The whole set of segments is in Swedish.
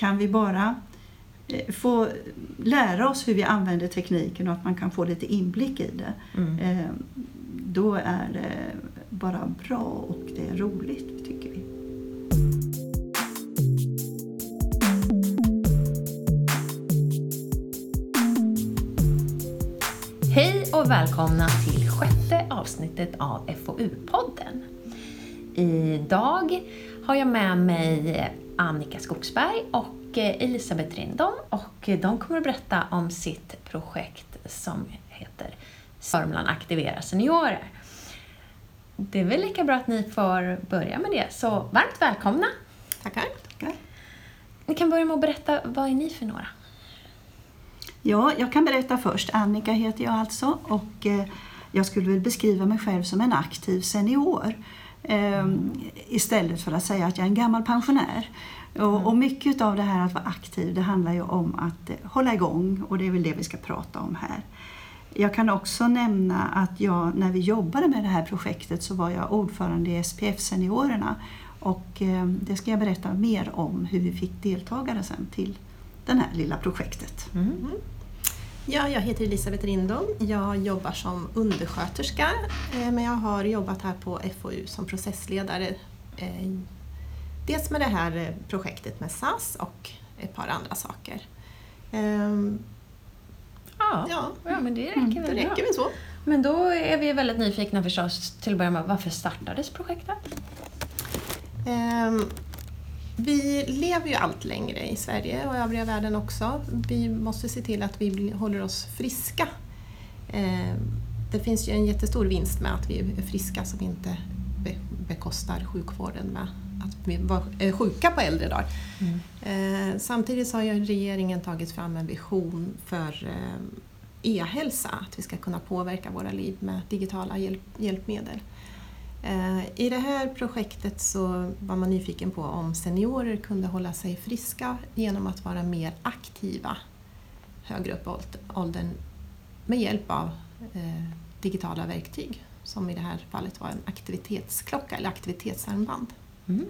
kan vi bara eh, få lära oss hur vi använder tekniken och att man kan få lite inblick i det. Mm. Eh, då är det bara bra och det är roligt tycker vi. Hej och välkomna till sjätte avsnittet av FoU-podden. Idag har jag med mig Annika Skogsberg och Elisabeth Rindom och de kommer att berätta om sitt projekt som heter Sörmland aktiverar seniorer. Det är väl lika bra att ni får börja med det, så varmt välkomna! Tackar. Tackar. Ni kan börja med att berätta, vad är ni för några? Ja, jag kan berätta först. Annika heter jag alltså och eh, jag skulle väl beskriva mig själv som en aktiv senior. Eh, istället för att säga att jag är en gammal pensionär. Och, och mycket av det här att vara aktiv det handlar ju om att eh, hålla igång och det är väl det vi ska prata om här. Jag kan också nämna att jag, när vi jobbade med det här projektet så var jag ordförande i SPF Seniorerna och eh, det ska jag berätta mer om hur vi fick deltagare sen till det här lilla projektet. Mm. Ja, jag heter Elisabeth Rindom. Jag jobbar som undersköterska eh, men jag har jobbat här på FoU som processledare. eh, Dels med det här eh, projektet med SAS och ett par andra saker. Ehm, Ja, Ja, ja, men det räcker det väl bra. räcker väl så. Men då är vi väldigt nyfikna förstås till att börja med, varför startades projektet? Vi lever ju allt längre i Sverige och övriga världen också. Vi måste se till att vi håller oss friska. Ehm, Det finns ju en jättestor vinst med att vi är friska som inte be- bekostar sjukvården med att vi var är sjuka på äldre dagar. Eh, Samtidigt så har ju regeringen tagit fram en vision för eh, e-hälsa, att vi ska kunna påverka våra liv med digitala hjälp, hjälpmedel. Eh, I det här projektet så var man nyfiken på om seniorer kunde hålla sig friska genom att vara mer aktiva högre upp i åld- åldern med hjälp av eh, digitala verktyg som i det här fallet var en aktivitetsklocka eller aktivitetsarmband. Mm.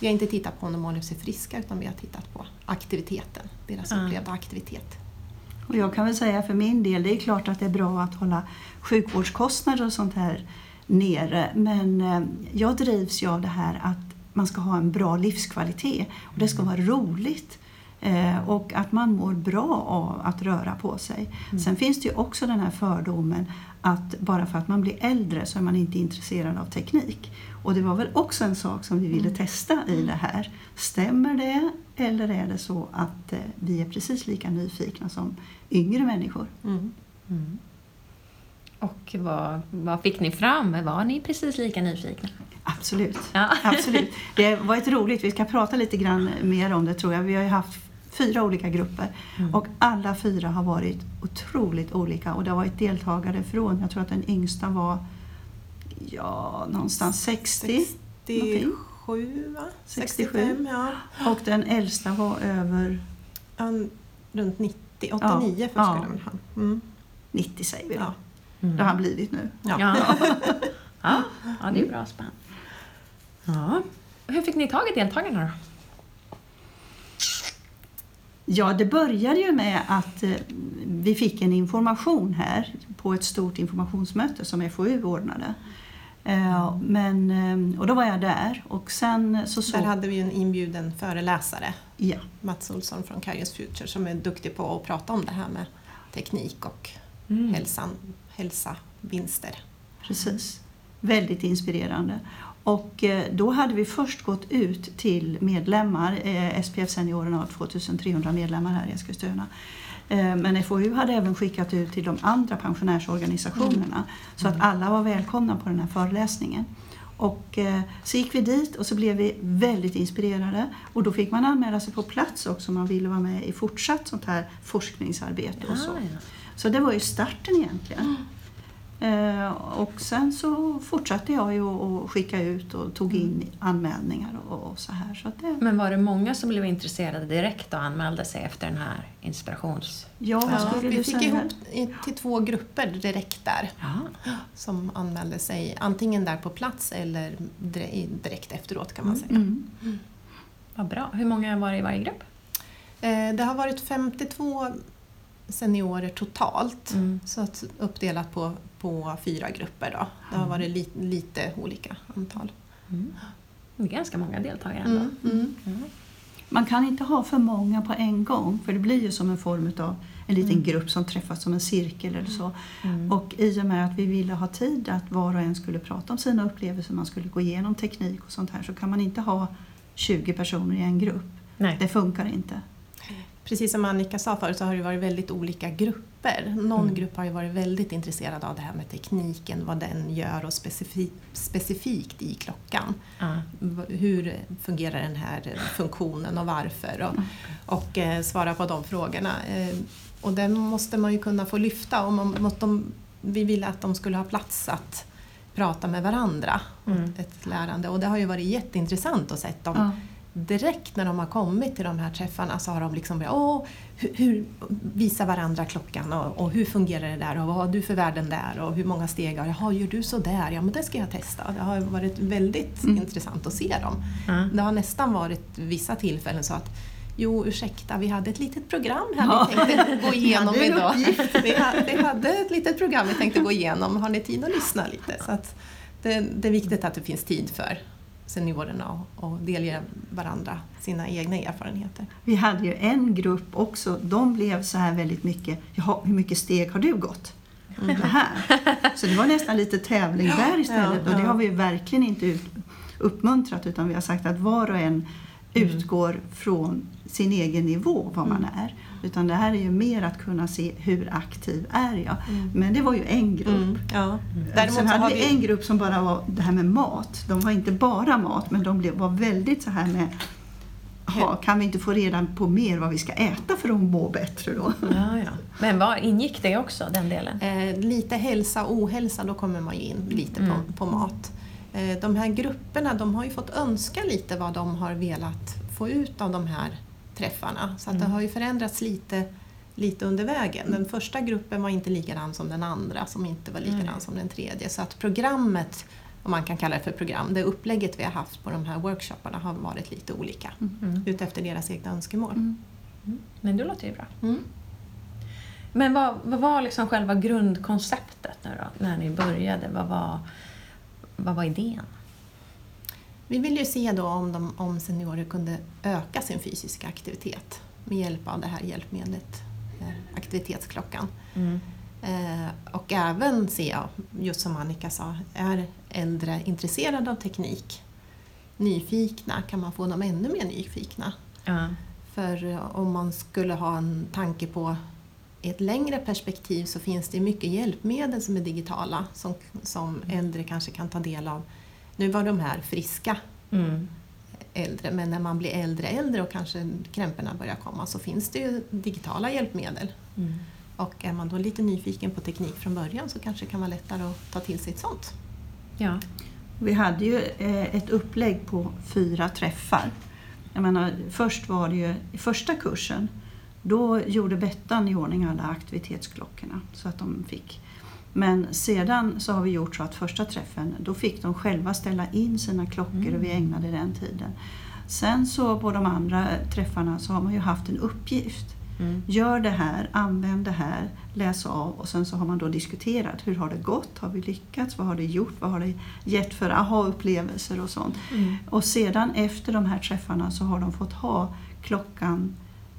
Vi har inte tittat på om de håller sig friska utan vi har tittat på aktiviteten, deras Ah. upplevda aktivitet. Och jag kan väl säga för min del, det är klart att det är bra att hålla sjukvårdskostnader och sånt här nere. Men eh, jag drivs ju av det här att man ska ha en bra livskvalitet och det ska vara roligt. Eh, och att man mår bra av att röra på sig. Sen finns det ju också den här fördomen att bara för att man blir äldre så är man inte intresserad av teknik. Och det var väl också en sak som vi ville testa i det här. Stämmer det eller är det så att eh, vi är precis lika nyfikna som yngre människor? Mm. Mm. Och vad, vad fick ni fram? Var ni precis lika nyfikna? Absolut. Ja. Absolut. Det var ett roligt, vi ska prata lite grann mer om det tror jag. Vi har ju haft fyra olika grupper Mm. och alla fyra har varit otroligt olika och det har varit deltagare från, jag tror att den yngsta var ja, någonstans 60 67 va? 67. 65 ja. och den äldsta var över runt 90, 89 Ja, först ja. skulle man ha. Mm. 90 säger vi då. Ja. Det har han blivit nu. Ja. Ja. ja. ja, det är bra spännande. Ja. Hur fick ni tag i deltagarna då? Ja, det började ju med att eh, vi fick en information här på ett stort informationsmöte som FoU ordnade. Eh, men, eh, och då var jag där och sen så såg... Där hade vi en inbjuden föreläsare, Ja, Mats Olsson från Kairos Future, som är duktig på att prata om det här med teknik och Mm. hälsan, hälsa, vinster. precis. Väldigt inspirerande. Och eh, då hade vi först gått ut till medlemmar. Eh, SPF Seniorerna har 2300 medlemmar här i Eskilstuna. Eh, Men FoU hade även skickat ut till de andra pensionärsorganisationerna så att alla var välkomna på den här föreläsningen. Och så gick vi dit och så blev vi väldigt inspirerade och då fick man anmäla sig på plats också om man ville vara med i fortsatt sånt här forskningsarbete och så. Ah. Så det var ju starten egentligen. Eh, och sen så fortsatte jag ju att skicka ut och tog in anmälningar och, och så här. Så att det, Men var det många som blev intresserade direkt och anmälde sig efter den här inspirations... ja, vad Ja, skulle vi du fick säga? ihop till två grupper direkt där Ja. som anmälde sig antingen där på plats eller dire- direkt efteråt kan man säga. Mm. Vad bra. Hur många var det i varje grupp? Eh, det har varit 52 seniorer totalt. Mm. Så att uppdelat på, på fyra grupper. Då. Det har varit li, lite olika antal. Mm. Det är ganska många deltagare ändå. Mm, mm. Mm. Man kan inte ha för många på en gång för det blir ju som en form av en liten Mm. grupp som träffas som en cirkel eller så. Mm. Och i och med att vi ville ha tid att var och en skulle prata om sina upplevelser, man skulle gå igenom teknik och sånt här, så kan man inte ha 20 personer i en grupp. Nej. Det funkar inte. Precis som Annika sa förut så har det varit väldigt olika grupper. Någon Mm. grupp har ju varit väldigt intresserad av det här med tekniken, vad den gör och specifi- specifikt i klockan. V- Hur fungerar den här funktionen och varför? Och, och eh, svara på de frågorna. Eh, och det måste man ju kunna få lyfta. Och man, måste de, vi ville att de skulle ha plats att prata med varandra. Mm. Ett lärande. Och det har ju varit jätteintressant att se dem. Direkt när de har kommit till de här träffarna så har de liksom börjat Åh, hur, hur, visa varandra klockan och, och hur fungerar det där och vad har du för värden där och hur många steg har jag? Jaha, gör du så där? Ja men det ska jag testa. Det har varit väldigt Mm. intressant att se dem. Ja. Det har nästan varit vissa tillfällen så att Jo, ursäkta, vi hade ett litet program här Ja. vi tänkte gå igenom hade en idag. Vi, ha, vi hade ett litet program vi tänkte gå igenom. Har ni tid att lyssna lite? Så att det, det är viktigt att det finns tid för seniorerna och, och delge varandra sina egna erfarenheter. Vi hade ju en grupp också, de blev så här väldigt mycket, Jaha, hur mycket steg har du gått? Mm. Det här. Så det var nästan lite tävling där istället Ja, och det har vi ju verkligen inte ut, uppmuntrat utan vi har sagt att var och en Mm. utgår från sin egen nivå, vad man är. Utan det här är ju mer att kunna se hur aktiv är jag. Mm. Men det var ju en grupp. Mm, ja. Däremot Sen så hade har vi en grupp som bara var det här med mat. De var inte bara mat men de blev, var väldigt så här med ha, kan vi inte få reda på mer vad vi ska äta för att må bättre då? Ja, ja. Men vad ingick det också, den delen? Eh, lite hälsa och ohälsa, då kommer man ju in lite Mm. på, på mat. Eh, de här grupperna de har ju fått önska lite vad de har velat få ut av de här träffarna. Så att det Mm. har ju förändrats lite, lite under vägen. Den första gruppen var inte likadan som den andra som inte var likadan Mm. som den tredje. Så att programmet, om man kan kalla det för program, det upplägget vi har haft på de här workshopparna har varit lite olika. Mm. Utefter deras egna önskemål. Mm. Men det låter ju bra. Mm. Men vad, vad var liksom själva grundkonceptet nu då, när ni började? Vad var, vad var idén? Vi vill ju se då om, de, om seniorer kunde öka sin fysiska aktivitet med hjälp av det här hjälpmedlet, eh, aktivitetsklockan. Mm. Eh, och även se, just som Annika sa, är äldre intresserade av teknik? Nyfikna, kan man få dem ännu mer nyfikna? Ja. För eh, om man skulle ha en tanke på ett längre perspektiv så finns det mycket hjälpmedel som är digitala som, som äldre kanske kan ta del av. Nu var de här friska Mm. äldre men när man blir äldre äldre och kanske krämporna börjar komma så finns det ju digitala hjälpmedel. Mm. Och är man då lite nyfiken på teknik från början så kanske det kan vara lättare att ta till sig ett sånt. Ja. Vi hade ju eh, ett upplägg på fyra träffar. Jag menar, först var det ju i första kursen, då gjorde Bettan i ordning alla aktivitetsklockorna så att de fick. Men sedan så har vi gjort så att första träffen, då fick de själva ställa in sina klockor och vi ägnade den tiden. Sen så på de andra träffarna så har man ju haft en uppgift. Mm. Gör det här, använd det här, läs av och sen så har man då diskuterat hur har det gått, har vi lyckats, vad har det gjort, vad har det gett för aha-upplevelser och sånt. Mm. Och sedan efter de här träffarna så har de fått ha klockan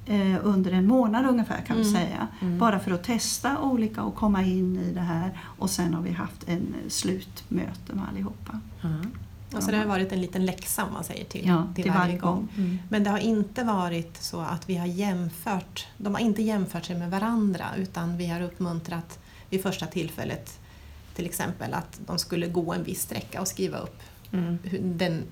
eh, under en månad ungefär kan vi Mm. säga. Mm. Bara för att testa olika och komma in i det här och sen har vi haft en slutmöte med allihopa. Ja. Och så det har varit en liten läxa om man säger till, Ja, till, till varje varje gång. gång. Mm. Men det har inte varit så att vi har jämfört, de har inte jämfört sig med varandra utan vi har uppmuntrat vid första tillfället till exempel att de skulle gå en viss sträcka och skriva upp Mm. den,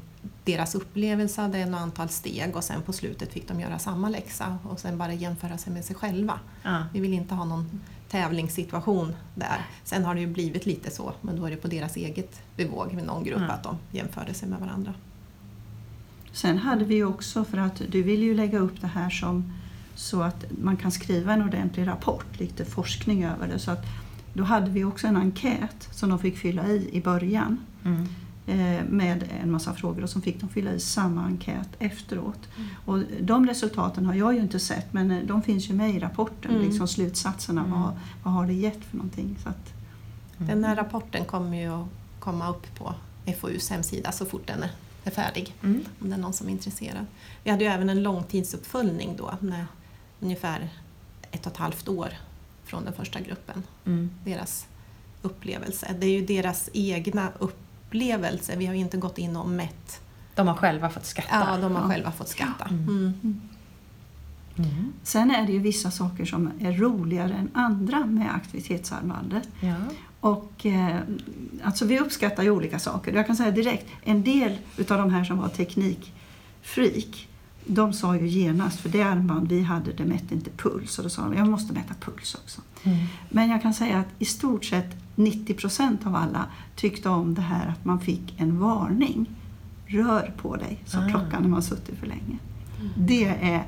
deras upplevelse av den och antal steg och sen på slutet fick de göra samma läxa och sen bara jämföra sig med sig själva. Ja. Vi vill inte ha någon tävlingssituation där. Sen har det ju blivit lite så, men då är det på deras eget bevåg med någon grupp Mm. att de jämförde sig med varandra. Sen hade vi också, för att du vill ju lägga upp det här som så att man kan skriva en ordentlig rapport, lite forskning över det. Så att då hade vi också en enkät som de fick fylla i i början. Mm. Eh, med en massa frågor och så fick de fylla i samma enkät efteråt. Och de resultaten har jag ju inte sett men eh, de finns ju med i rapporten, Mm. liksom slutsatserna. Mm. Vad, vad har det gett för någonting? Så att, Den här rapporten kommer ju att komma upp på FoUs hemsida så fort den är- är färdig. Mm. Om det är någon som är intresserad. Vi hade ju även en långtidsuppföljning då, när ungefär ett och ett halvt år från den första gruppen. Mm. Deras upplevelse. Det är ju deras egna upplevelser. Vi har ju inte gått in och mätt. De har själva fått skatta. Ja, de har Ja. själva fått skatta. Mm. Mm. Mm. sen är det ju vissa saker som är roligare än andra med aktivitetsarmbandet. Ja. Och, eh, alltså vi uppskattar ju olika saker. Jag kan säga direkt, en del utav de här som var teknikfreak, de sa ju genast, för det armband vi hade det mätte inte puls. Och då sa de, jag måste mäta puls också. Mm. Men jag kan säga att i stort sett 90 procent av alla tyckte om det här att man fick en varning. Rör på dig, sa Ah. klockan när man suttit för länge. Det är,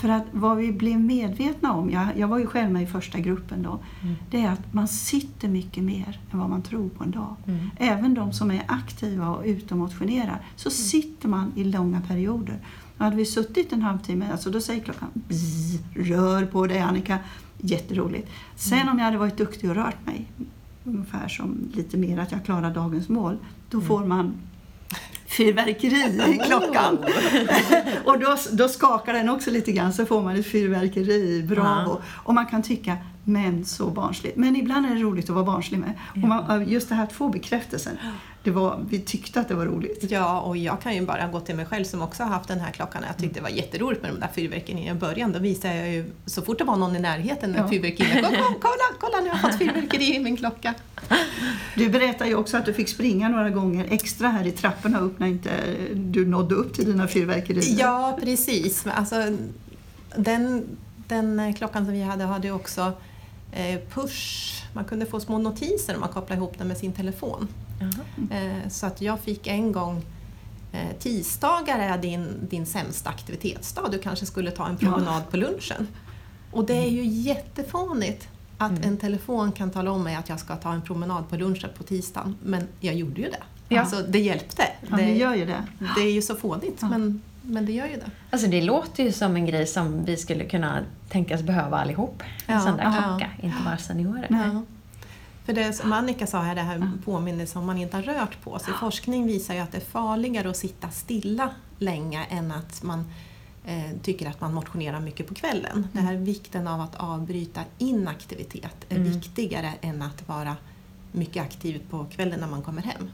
för att vad vi blev medvetna om, jag, jag var ju själv med i första gruppen då, Mm. det är att man sitter mycket mer än vad man tror på en dag. Mm. Även de som är aktiva och ute och motionerar, så sitter man i långa perioder. Och hade vi suttit en halvtimme, alltså då säger klockan bzz, rör på dig Annika, jätteroligt. Sen om jag hade varit duktig och rört mig, ungefär som lite mer att jag klarar dagens mål, då får man fyrverkeri i klockan. och då, då skakar den också lite grann så får man ett fyrverkeri, bravo. Ja. Och man kan tycka, men så barnsligt. Men ibland är det roligt att vara barnslig med. Och man, just det här att få bekräftelsen, det var, vi tyckte att det var roligt. Ja, och jag kan ju bara gå till mig själv som också har haft den här klockan. Jag tyckte det var jätteroligt med de där fyrverkerierna i början. Då visade jag ju så fort det var någon i närheten med Ja. fyrverkerier. Kolla, kolla, kolla nu har jag fått fyrverkeri i min klocka. Du berättade ju också att du fick springa några gånger extra här i trapporna upp när inte du nådde upp till dina fyrverkerier. Ja, precis. Alltså, den, den eh, klockan som vi hade hade ju också push. Man kunde få små notiser om man kopplade ihop den med sin telefon. Eh, Så att jag fick en gång eh, Tisdagar är din, din sämsta aktivitetsdag. Du kanske skulle ta en promenad på lunchen. Och det är ju jättefånigt att Mm. en telefon kan tala om mig att jag ska ta en promenad på lunchen på tisdagen. Men jag gjorde ju det. Ja. Alltså, det hjälpte. Ja, det, ni gör ju det. det är ju så fånigt, Ja. men, men det gör ju det. Alltså det låter ju som en grej som vi skulle kunna tänkas behöva allihop. En Ja, sån där ja. klocka, inte bara seniorer. Ja. För det som Annika sa här, det här påminnelse om man inte har rört på sig. Forskning visar ju att det är farligare att sitta stilla länge än att man eh, tycker att man motionerar mycket på kvällen. Det här vikten av att avbryta inaktivitet är Mm. viktigare än att vara mycket aktiv på kvällen när man kommer hem.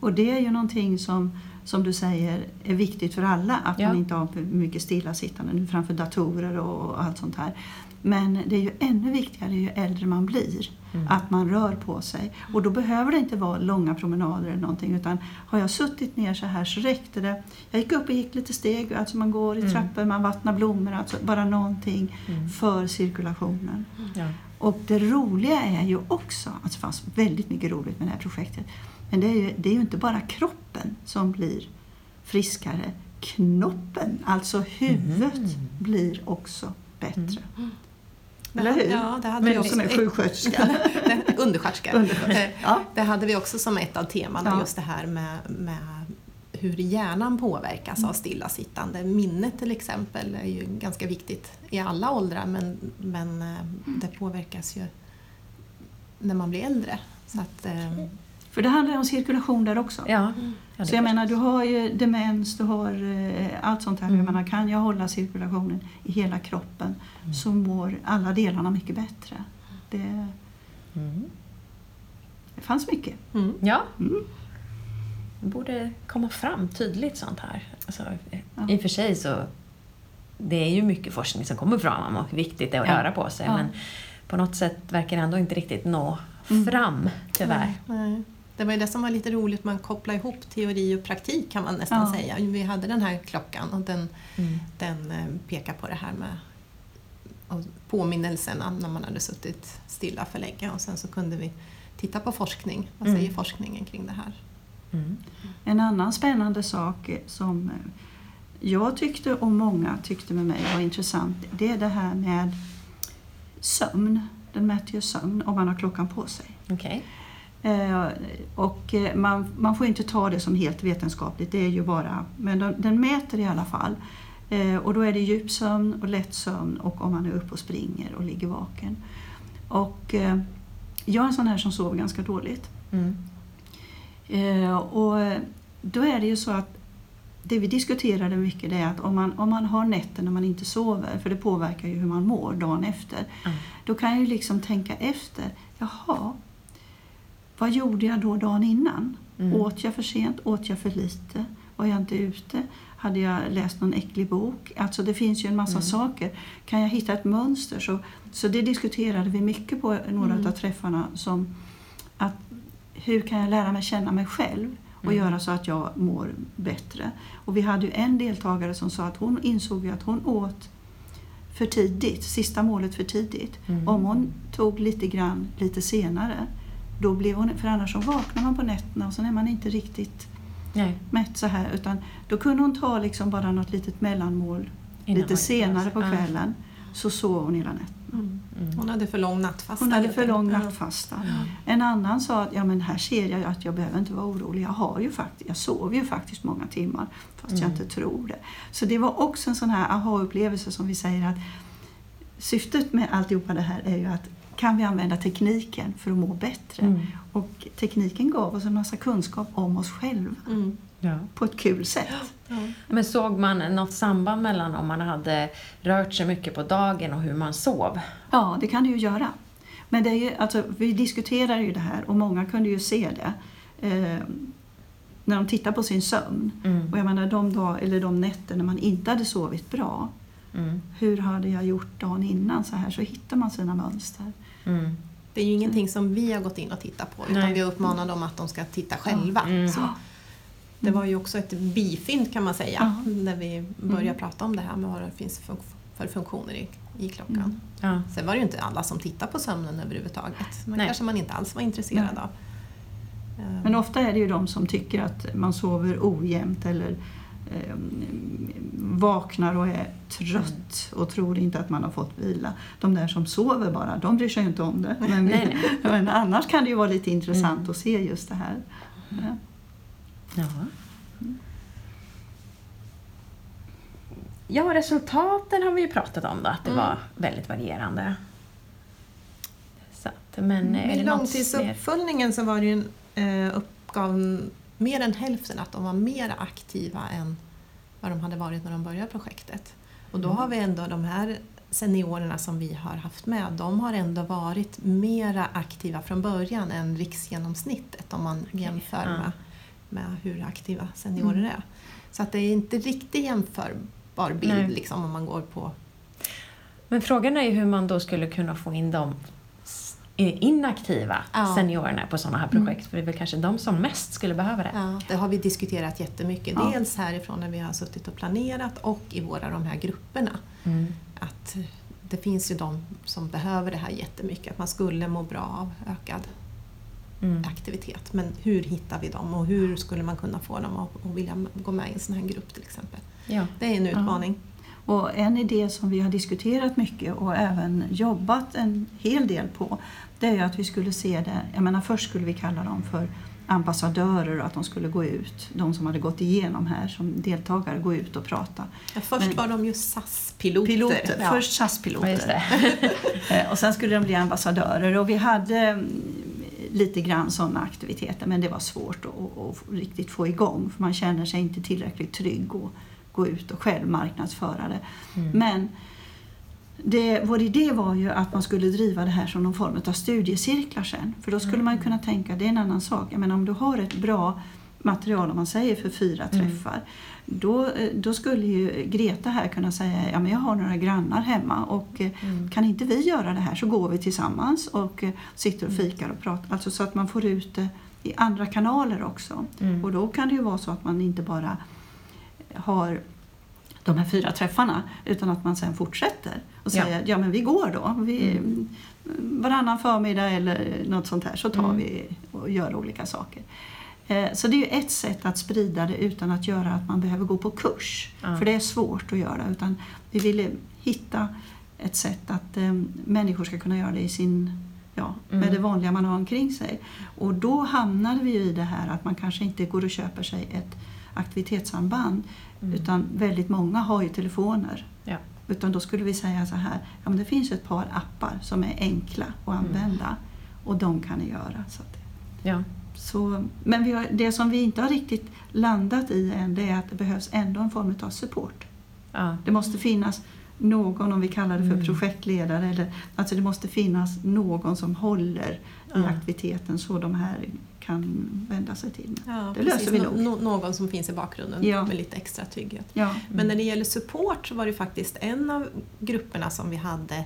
Och det är ju någonting som, som du säger är viktigt för alla, att Ja. man inte har för mycket stillasittande nu framför datorer och allt sånt här. Men det är ju ännu viktigare ju äldre man blir, Mm. att man rör på sig. Och då behöver det inte vara långa promenader eller någonting utan har jag suttit ner så här så räckte det. Jag gick upp och gick lite steg, alltså man går i Mm. trappor, man vattnar blommor, alltså bara någonting Mm. för cirkulationen. Ja. Och det roliga är ju också, alltså det fanns väldigt mycket roligt med det här projektet, men det är ju, det är ju inte bara kroppen som blir friskare. Knoppen, alltså huvudet, Mm. blir också bättre. Eller Det- hur? Ja, det hade Men vi också. som är sjuksköterska. Nej, Undersköterska. Undersköterska. Eh, Ja. Det hade vi också som ett av temana, Ja. just det här med, med hur hjärnan påverkas Mm. av stillasittande. Minnet till exempel är ju ganska viktigt i alla åldrar men, men eh, Mm. det påverkas ju när man blir äldre. Så att, eh, För det handlar om cirkulation där också. Ja. Ja, det Så jag menar, du har ju demens, du har eh, allt sånt här. Mm. Jag menar, kan jag hålla cirkulationen i hela kroppen Mm. så mår alla delarna mycket bättre. Det, Mm. det fanns mycket. mm. Ja. Mm. Det borde komma fram tydligt sånt här. Alltså, Ja. I och för sig så det är ju mycket forskning som kommer fram om hur viktigt det är att Ja. röra på sig. Ja. Men på något sätt verkar det ändå inte riktigt nå Mm. fram, tyvärr. Nej. Det var ju det som var lite roligt, man kopplar ihop teori och praktik kan man nästan Ja. säga. Vi hade den här klockan och den, Mm. den eh, pekar på det här med påminnelserna när man hade suttit stilla för länge och sen så kunde vi titta på forskning. Vad säger Mm. forskningen kring det här? Mm. En annan spännande sak som jag tyckte och många tyckte med mig var intressant, det är det här med sömn. Den mäter ju sömn om man har klockan på sig. Okej. Eh, och eh, man, man får inte ta det som helt vetenskapligt, det är ju bara, men de, den mäter i alla fall. Eh, och då är det djupsömn och lättsömn och om man är uppe och springer och ligger vaken. Och jag är en sån här som sover ganska dåligt. Mm. Och då är det ju så att det vi diskuterade mycket det är att om man, om man har nätter när man inte sover, för det påverkar ju hur man mår dagen efter, Mm. då kan jag ju liksom tänka efter. Jaha, vad gjorde jag då dagen innan? Mm. Åt jag för sent? Åt jag för lite? Var jag inte ute? Hade jag läst någon äcklig bok? Alltså det finns ju en massa Mm. saker. Kan jag hitta ett mönster? Så, så det diskuterade vi mycket på några Mm. av träffarna. Som att hur kan jag lära mig känna mig själv och Mm. göra så att jag mår bättre? Och vi hade ju en deltagare som sa att hon insåg att hon åt för tidigt, sista målet för tidigt. Mm. Om hon tog lite grann lite senare, då blev hon, för annars så vaknar man på nätterna och så är man inte riktigt Nej. mätt så här. Utan då kunde hon ta liksom bara något litet mellanmål Innan lite senare på Ja. kvällen. Så sov hon hela natten. Mm. Mm. Hon hade för lång nattfasta. Hon hade för lång nattfasta. Mm. En annan sa att ja, men här ser jag att jag behöver inte vara orolig. Jag, har ju faktiskt, jag sover ju faktiskt många timmar fast jag Mm. inte tror det. Så det var också en sån här aha-upplevelse som vi säger att syftet med alltihopa det här är ju att kan vi använda tekniken för att må bättre? Mm. Och tekniken gav oss en massa kunskap om oss själva Mm. Ja. på ett kul sätt. Ja. Men såg man något samband mellan om man hade rört sig mycket på dagen och hur man sov? Ja, det kan du ju göra. Men det är ju, alltså, vi diskuterar ju det här och många kunde ju se det eh, när de tittar på sin sömn. Mm. Och jag menar de, dag, eller de nätter när man inte hade sovit bra. Mm. Hur hade jag gjort dagen innan? Så här så hittar man sina mönster. Mm. Det är ju ingenting som vi har gått in och tittat på utan Nej. vi uppmanar dem att de ska titta själva. Mm. Så. Det var ju också ett bifynd kan man säga när vi började Mm. prata om det här med vad det finns för, för funktioner i, i klockan. Mm. Ja. Sen var det ju inte alla som tittar på sömnen överhuvudtaget. Men kanske man inte alls var intresserad Nej. av. Men ofta är det ju de som tycker att man sover ojämnt eller vaknar och är trött och tror inte att man har fått vila. De där som sover bara, de bryr sig inte om det. Men, Nej, nej. men annars kan det ju vara lite intressant Mm. att se just det här. Ja. Ja. Ja, resultaten har vi ju pratat om då, att det Mm. var väldigt varierande. Så att, men är I det något mer? långtidsuppföljningen så var det ju en, eh, uppgav mer än hälften att de var mer aktiva än vad de hade varit när de började projektet. Och då Mm. har vi ändå de här seniorerna som vi har haft med, de har ändå varit mera aktiva från början än riksgenomsnittet om man jämför ja. med, med hur aktiva seniorer Mm. är. Så att det är inte riktigt jämförbar bild liksom, om man går på Men frågan är ju hur man då skulle kunna få in de s- eh, inaktiva Ja. seniorerna på sådana här projekt, för det är väl kanske de som mest skulle behöva det. Ja, det har vi diskuterat jättemycket. Ja. Dels härifrån när vi har suttit och planerat och i våra de här grupperna. Mm. Att det finns ju de som behöver det här jättemycket. Att man skulle må bra av ökad Mm. aktivitet. Men hur hittar vi dem och hur skulle man kunna få dem att, att vilja gå med i en sån här grupp till exempel? Ja. Det är en utmaning. Och en idé som vi har diskuterat mycket och även jobbat en hel del på det är att vi skulle se det, jag menar först skulle vi kalla dem för ambassadörer och att de skulle gå ut, de som hade gått igenom här som deltagare, gå ut och prata. Ja, först Men- var de ju SAS-piloter. Piloter, Ja. först SAS-piloter. Eh, och sen skulle de bli ambassadörer och vi hade mm, lite grann sådana aktiviteter men det var svårt att, att riktigt få igång för man känner sig inte tillräckligt trygg att gå ut och själv marknadsföra det. Mm. Men det, vår idé var ju att man skulle driva det här som någon form av studiecirklar sen. För då skulle man ju kunna tänka, det är en annan sak, menar om du har ett bra material om man säger för fyra Mm. träffar. Då, eh, då skulle ju Greta här kunna säga, ja men jag har några grannar hemma och eh, Mm. kan inte vi göra det här så går vi tillsammans och eh, sitter och fikar och pratar. Alltså så att man får ut det i andra kanaler också. Mm. Och då kan det ju vara så att man inte bara har de här fyra träffarna utan att man sen fortsätter och Ja. säger ja men vi går då. Vi, Mm. Varannan förmiddag eller något sånt här så tar Mm. vi och gör olika saker. Eh, Så det är ju ett sätt att sprida det utan att göra att man behöver gå på kurs. Ja. För det är svårt att göra. Utan vi ville hitta ett sätt att eh, människor ska kunna göra det i sin ja, Mm. med det vanliga man har omkring sig. Och då hamnade vi ju i det här att man kanske inte går och köper sig ett aktivitetsarmband Mm. utan väldigt många har ju telefoner. Ja. Utan då skulle vi säga så här, ja, men det finns ett par appar som är enkla att Mm. använda och de kan ni göra. Så att, Ja. så, men har, det som vi inte har riktigt landat i än det är att det behövs ändå en form av support. Ja. Det måste finnas någon, om vi kallar det för Mm. projektledare, eller, alltså det måste finnas någon som håller i aktiviteten så de här kan vända sig till. Ja, Det löser vi nog. nå- någon som finns i bakgrunden Ja. med lite extra trygghet. Ja. Men när det gäller support så var det faktiskt en av grupperna som vi hade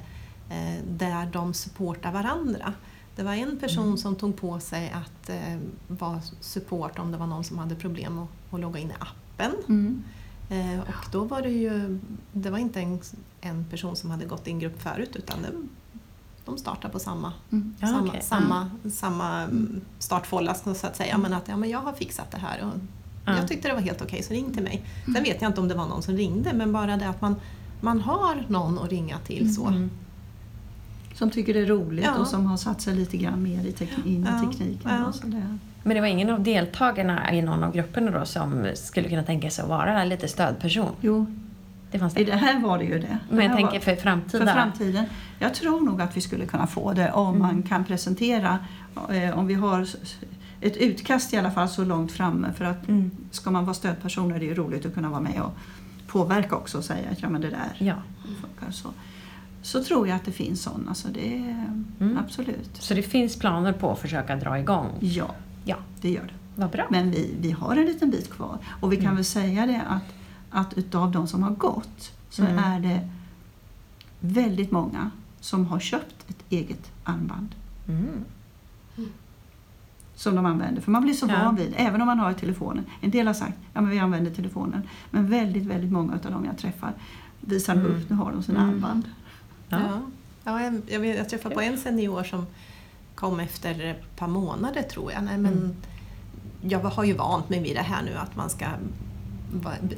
eh, där de supportar varandra. Det var en person Mm. som tog på sig att eh, vara support om det var någon som hade problem att, att logga in i appen. Mm. Eh, och då var det ju, det var inte en, en person som hade gått i en grupp förut utan det, de startade på samma, Mm. Ja, samma, okej. samma, samma mm, startfålla så att säga. Men att ja, men jag har fixat det här och Ja. jag tyckte det var helt okej så ring till mig. Sen vet jag inte om det var någon som ringde men bara det att man, man har någon att ringa till så. Mm. Som tycker det är roligt Ja. och som har satt sig lite grann mer i tek- in i tekniken. ja. Och sådär. Men det var ingen av deltagarna i någon av grupperna då som skulle kunna tänka sig att vara lite stödperson? Jo, Det fanns i det. det här var det ju det. Men Det jag tänker för för framtida. framtiden. Jag tror nog att vi skulle kunna få det om Mm. man kan presentera, eh, om vi har ett utkast i alla fall så långt framme. För att Mm. ska man vara stödperson är det ju roligt att kunna vara med och påverka också och säga att ja, men det där Ja. funkar så. Så tror jag att det finns sådana, så det är Mm. absolut. Så det finns planer på att försöka dra igång? Ja, Ja. det gör det. Vad bra. Men vi, vi har en liten bit kvar. Och vi kan Mm. väl säga det att, att utav de som har gått så Mm. är det väldigt många som har köpt ett eget armband Mm. som de använder. För man blir så Ja. van vid, även om man har telefonen. En del har sagt ja men vi använder telefonen. Men väldigt, väldigt många av dem jag träffar visar Mm. upp, nu har de sina Mm. armband. Ja. Ja. Ja, jag, jag, jag träffade på en senior som kom efter ett par månader tror jag. Nej, men Mm. Jag har ju vant mig vid det här nu att man ska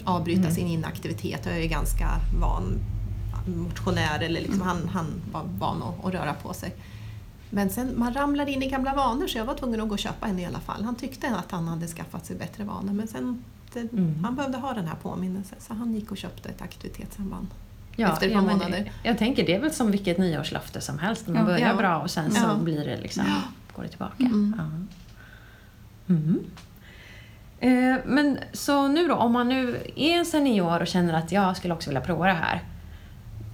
avbryta Mm. sin inaktivitet. Jag är ju ganska van motionär, eller liksom han, han var van att, att röra på sig. Men sen man ramlar in i gamla vanor så jag var tvungen att gå och köpa en i alla fall. Han tyckte att han hade skaffat sig bättre vanor men sen det, Mm. han behövde ha den här påminnelsen så han gick och köpte ett aktivitetssamband. Ja, efter ett par men månader. Jag tänker det är väl som vilket nyårslöfte som helst. Man Ja, börjar ja. bra och sen Ja. så blir det liksom, går det tillbaka. Mm. Ja. Mm. Eh, men så nu då, om man nu är en senior och känner att jag skulle också vilja prova det här.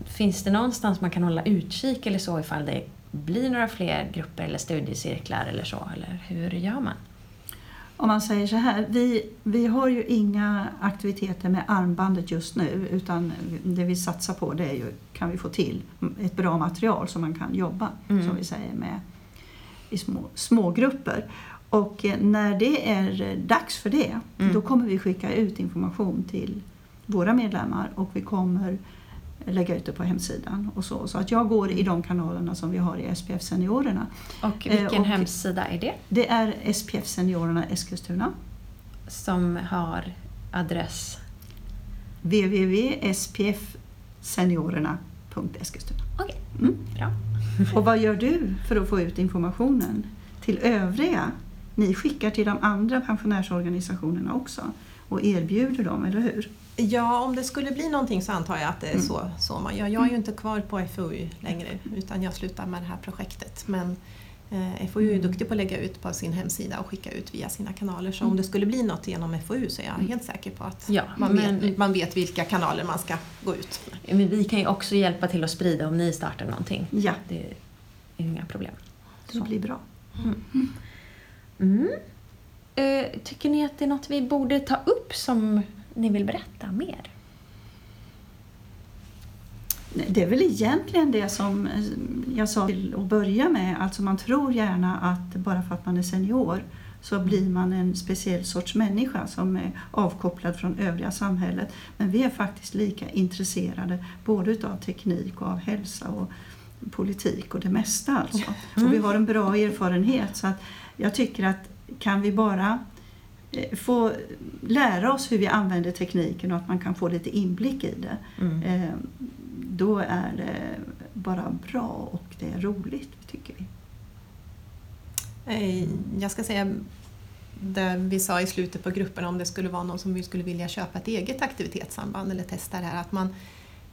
Finns det någonstans man kan hålla utkik eller så ifall det blir några fler grupper eller studiecirklar eller så? Eller hur gör man? Om man säger så här, vi, vi har ju inga aktiviteter med armbandet just nu utan det vi satsar på det är ju, kan vi få till ett bra material som man kan jobba, Mm. som vi säger, med i små, små grupper. Och eh, när det är eh, dags för det, Mm. då kommer vi skicka ut information till våra medlemmar och vi kommer lägga ut det på hemsidan. Och så. så att jag går i de kanalerna som vi har i SPF Seniorerna. Och Eh, vilken och- hemsida är det Det är SPF Seniorerna Eskilstuna. som har adress? www.spfseniorerna.eskilstuna. Okej, Mm. bra. Och vad gör du för att få ut informationen till övriga? Ni skickar till de andra pensionärsorganisationerna också och erbjuder dem, eller hur? Ja, om det skulle bli någonting så antar jag att det är Mm. så, så man gör. Jag är ju inte kvar på FoU längre utan jag slutar med det här projektet. Men eh, FoU är Mm. duktig på att lägga ut på sin hemsida och skicka ut via sina kanaler. Så Mm. om det skulle bli något genom FoU så är jag Mm. helt säker på att Ja, man, men- vet, man vet vilka kanaler man ska gå ut med. Men vi kan ju också hjälpa till att sprida om ni startar någonting. Ja, Det är inga problem. det blir bra. Mm. Eh, tycker ni att det är något vi borde ta upp som ni vill berätta mer? Det är väl egentligen det som eh, jag sa till att börja med. Alltså man tror gärna att bara för att man är senior så blir man en speciell sorts människa som är avkopplad från övriga samhället. Men vi är faktiskt lika intresserade både utav teknik och av hälsa och politik och det mesta alltså. Och vi har en bra erfarenhet så att jag tycker att kan vi bara eh, få lära oss hur vi använder tekniken och att man kan få lite inblick i det Mm. eh, då är det bara bra och det är roligt, tycker vi. Eh, Jag ska säga det vi sa i slutet på gruppen om det skulle vara någon som vi skulle vilja köpa ett eget aktivitetssamband eller testa det här. Att man,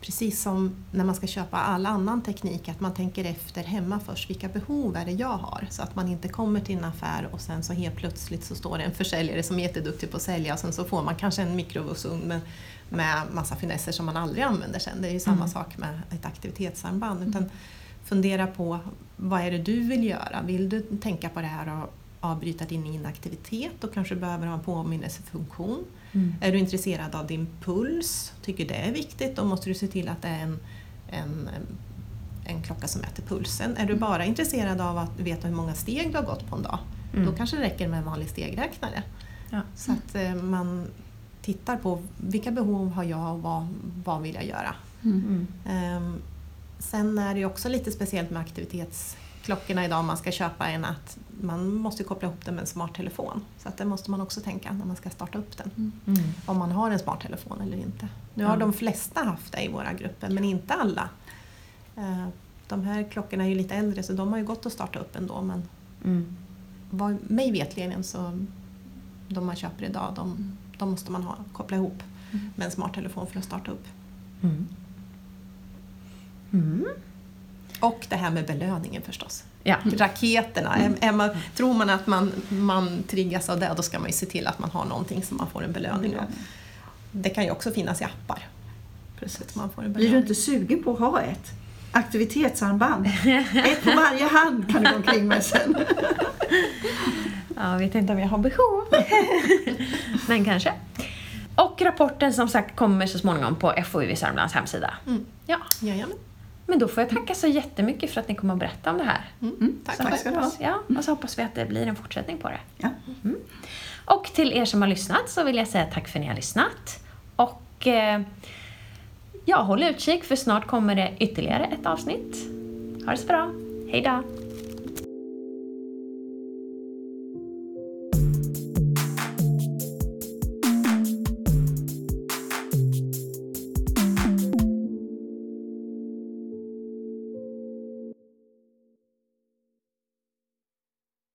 precis som när man ska köpa all annan teknik, att man tänker efter hemma först. Vilka behov är det jag har? Så att man inte kommer till en affär och sen så helt plötsligt så står det en försäljare som är jätteduktig på att sälja och sen så får man kanske en mikrovågsugn med, med massa finesser som man aldrig använder sen. Det är ju samma Mm. sak med ett aktivitetssamband. Utan fundera på vad är det du vill göra? Vill du tänka på det här och avbryta din inaktivitet och kanske behöver ha en påminnelsefunktion? Mm. Är du intresserad av din puls? Tycker det är viktigt? Då måste du se till att det är en, en, en klocka som mäter pulsen. Är du bara intresserad av att veta hur många steg du har gått på en dag? Mm. Då kanske det räcker med en vanlig stegräknare. Ja. Så att eh, man tittar på vilka behov har jag och vad, vad vill jag göra? Mm. Ehm, sen är det också lite speciellt med aktivitetsklockorna idag om man ska köpa en att man måste koppla ihop den med en smarttelefon. Så att det måste man också tänka när man ska starta upp den. Mm. Om man har en smarttelefon eller inte. Nu har Ja. de flesta haft det i våra grupper men inte alla. Ehm, de här klockorna är ju lite äldre så de har ju gått att starta upp ändå men Mm. vad mig vetligen så de man köper idag de, de måste man ha, koppla ihop Mm. med en smarttelefon för att starta upp. Mm. Mm. Och det här med belöningen förstås. Ja. Raketerna, är, är man, tror man att man, man triggas av det då ska man ju se till att man har någonting som man får en belöning av. Det kan ju också finnas i appar. Precis. Man får en Blir du inte sugen på att ha ett aktivitetsarmband? Ett på varje hand kan du gå omkring med sen. Jag vet inte om jag har behov. Men kanske. Och rapporten som sagt kommer så småningom på FoU i Sörmlands hemsida. Mm. Ja, Jajamän. Men då får jag tacka så jättemycket för att ni kommer att berätta om det här. Mm. Tack, Så tack. ska du ha. ja, och så hoppas vi att det blir en fortsättning på det. Ja. Och till er som har lyssnat så vill jag säga tack för att ni har lyssnat. Och eh, ja, håll utkik för snart kommer det ytterligare ett avsnitt. Ha det så bra. Hej då!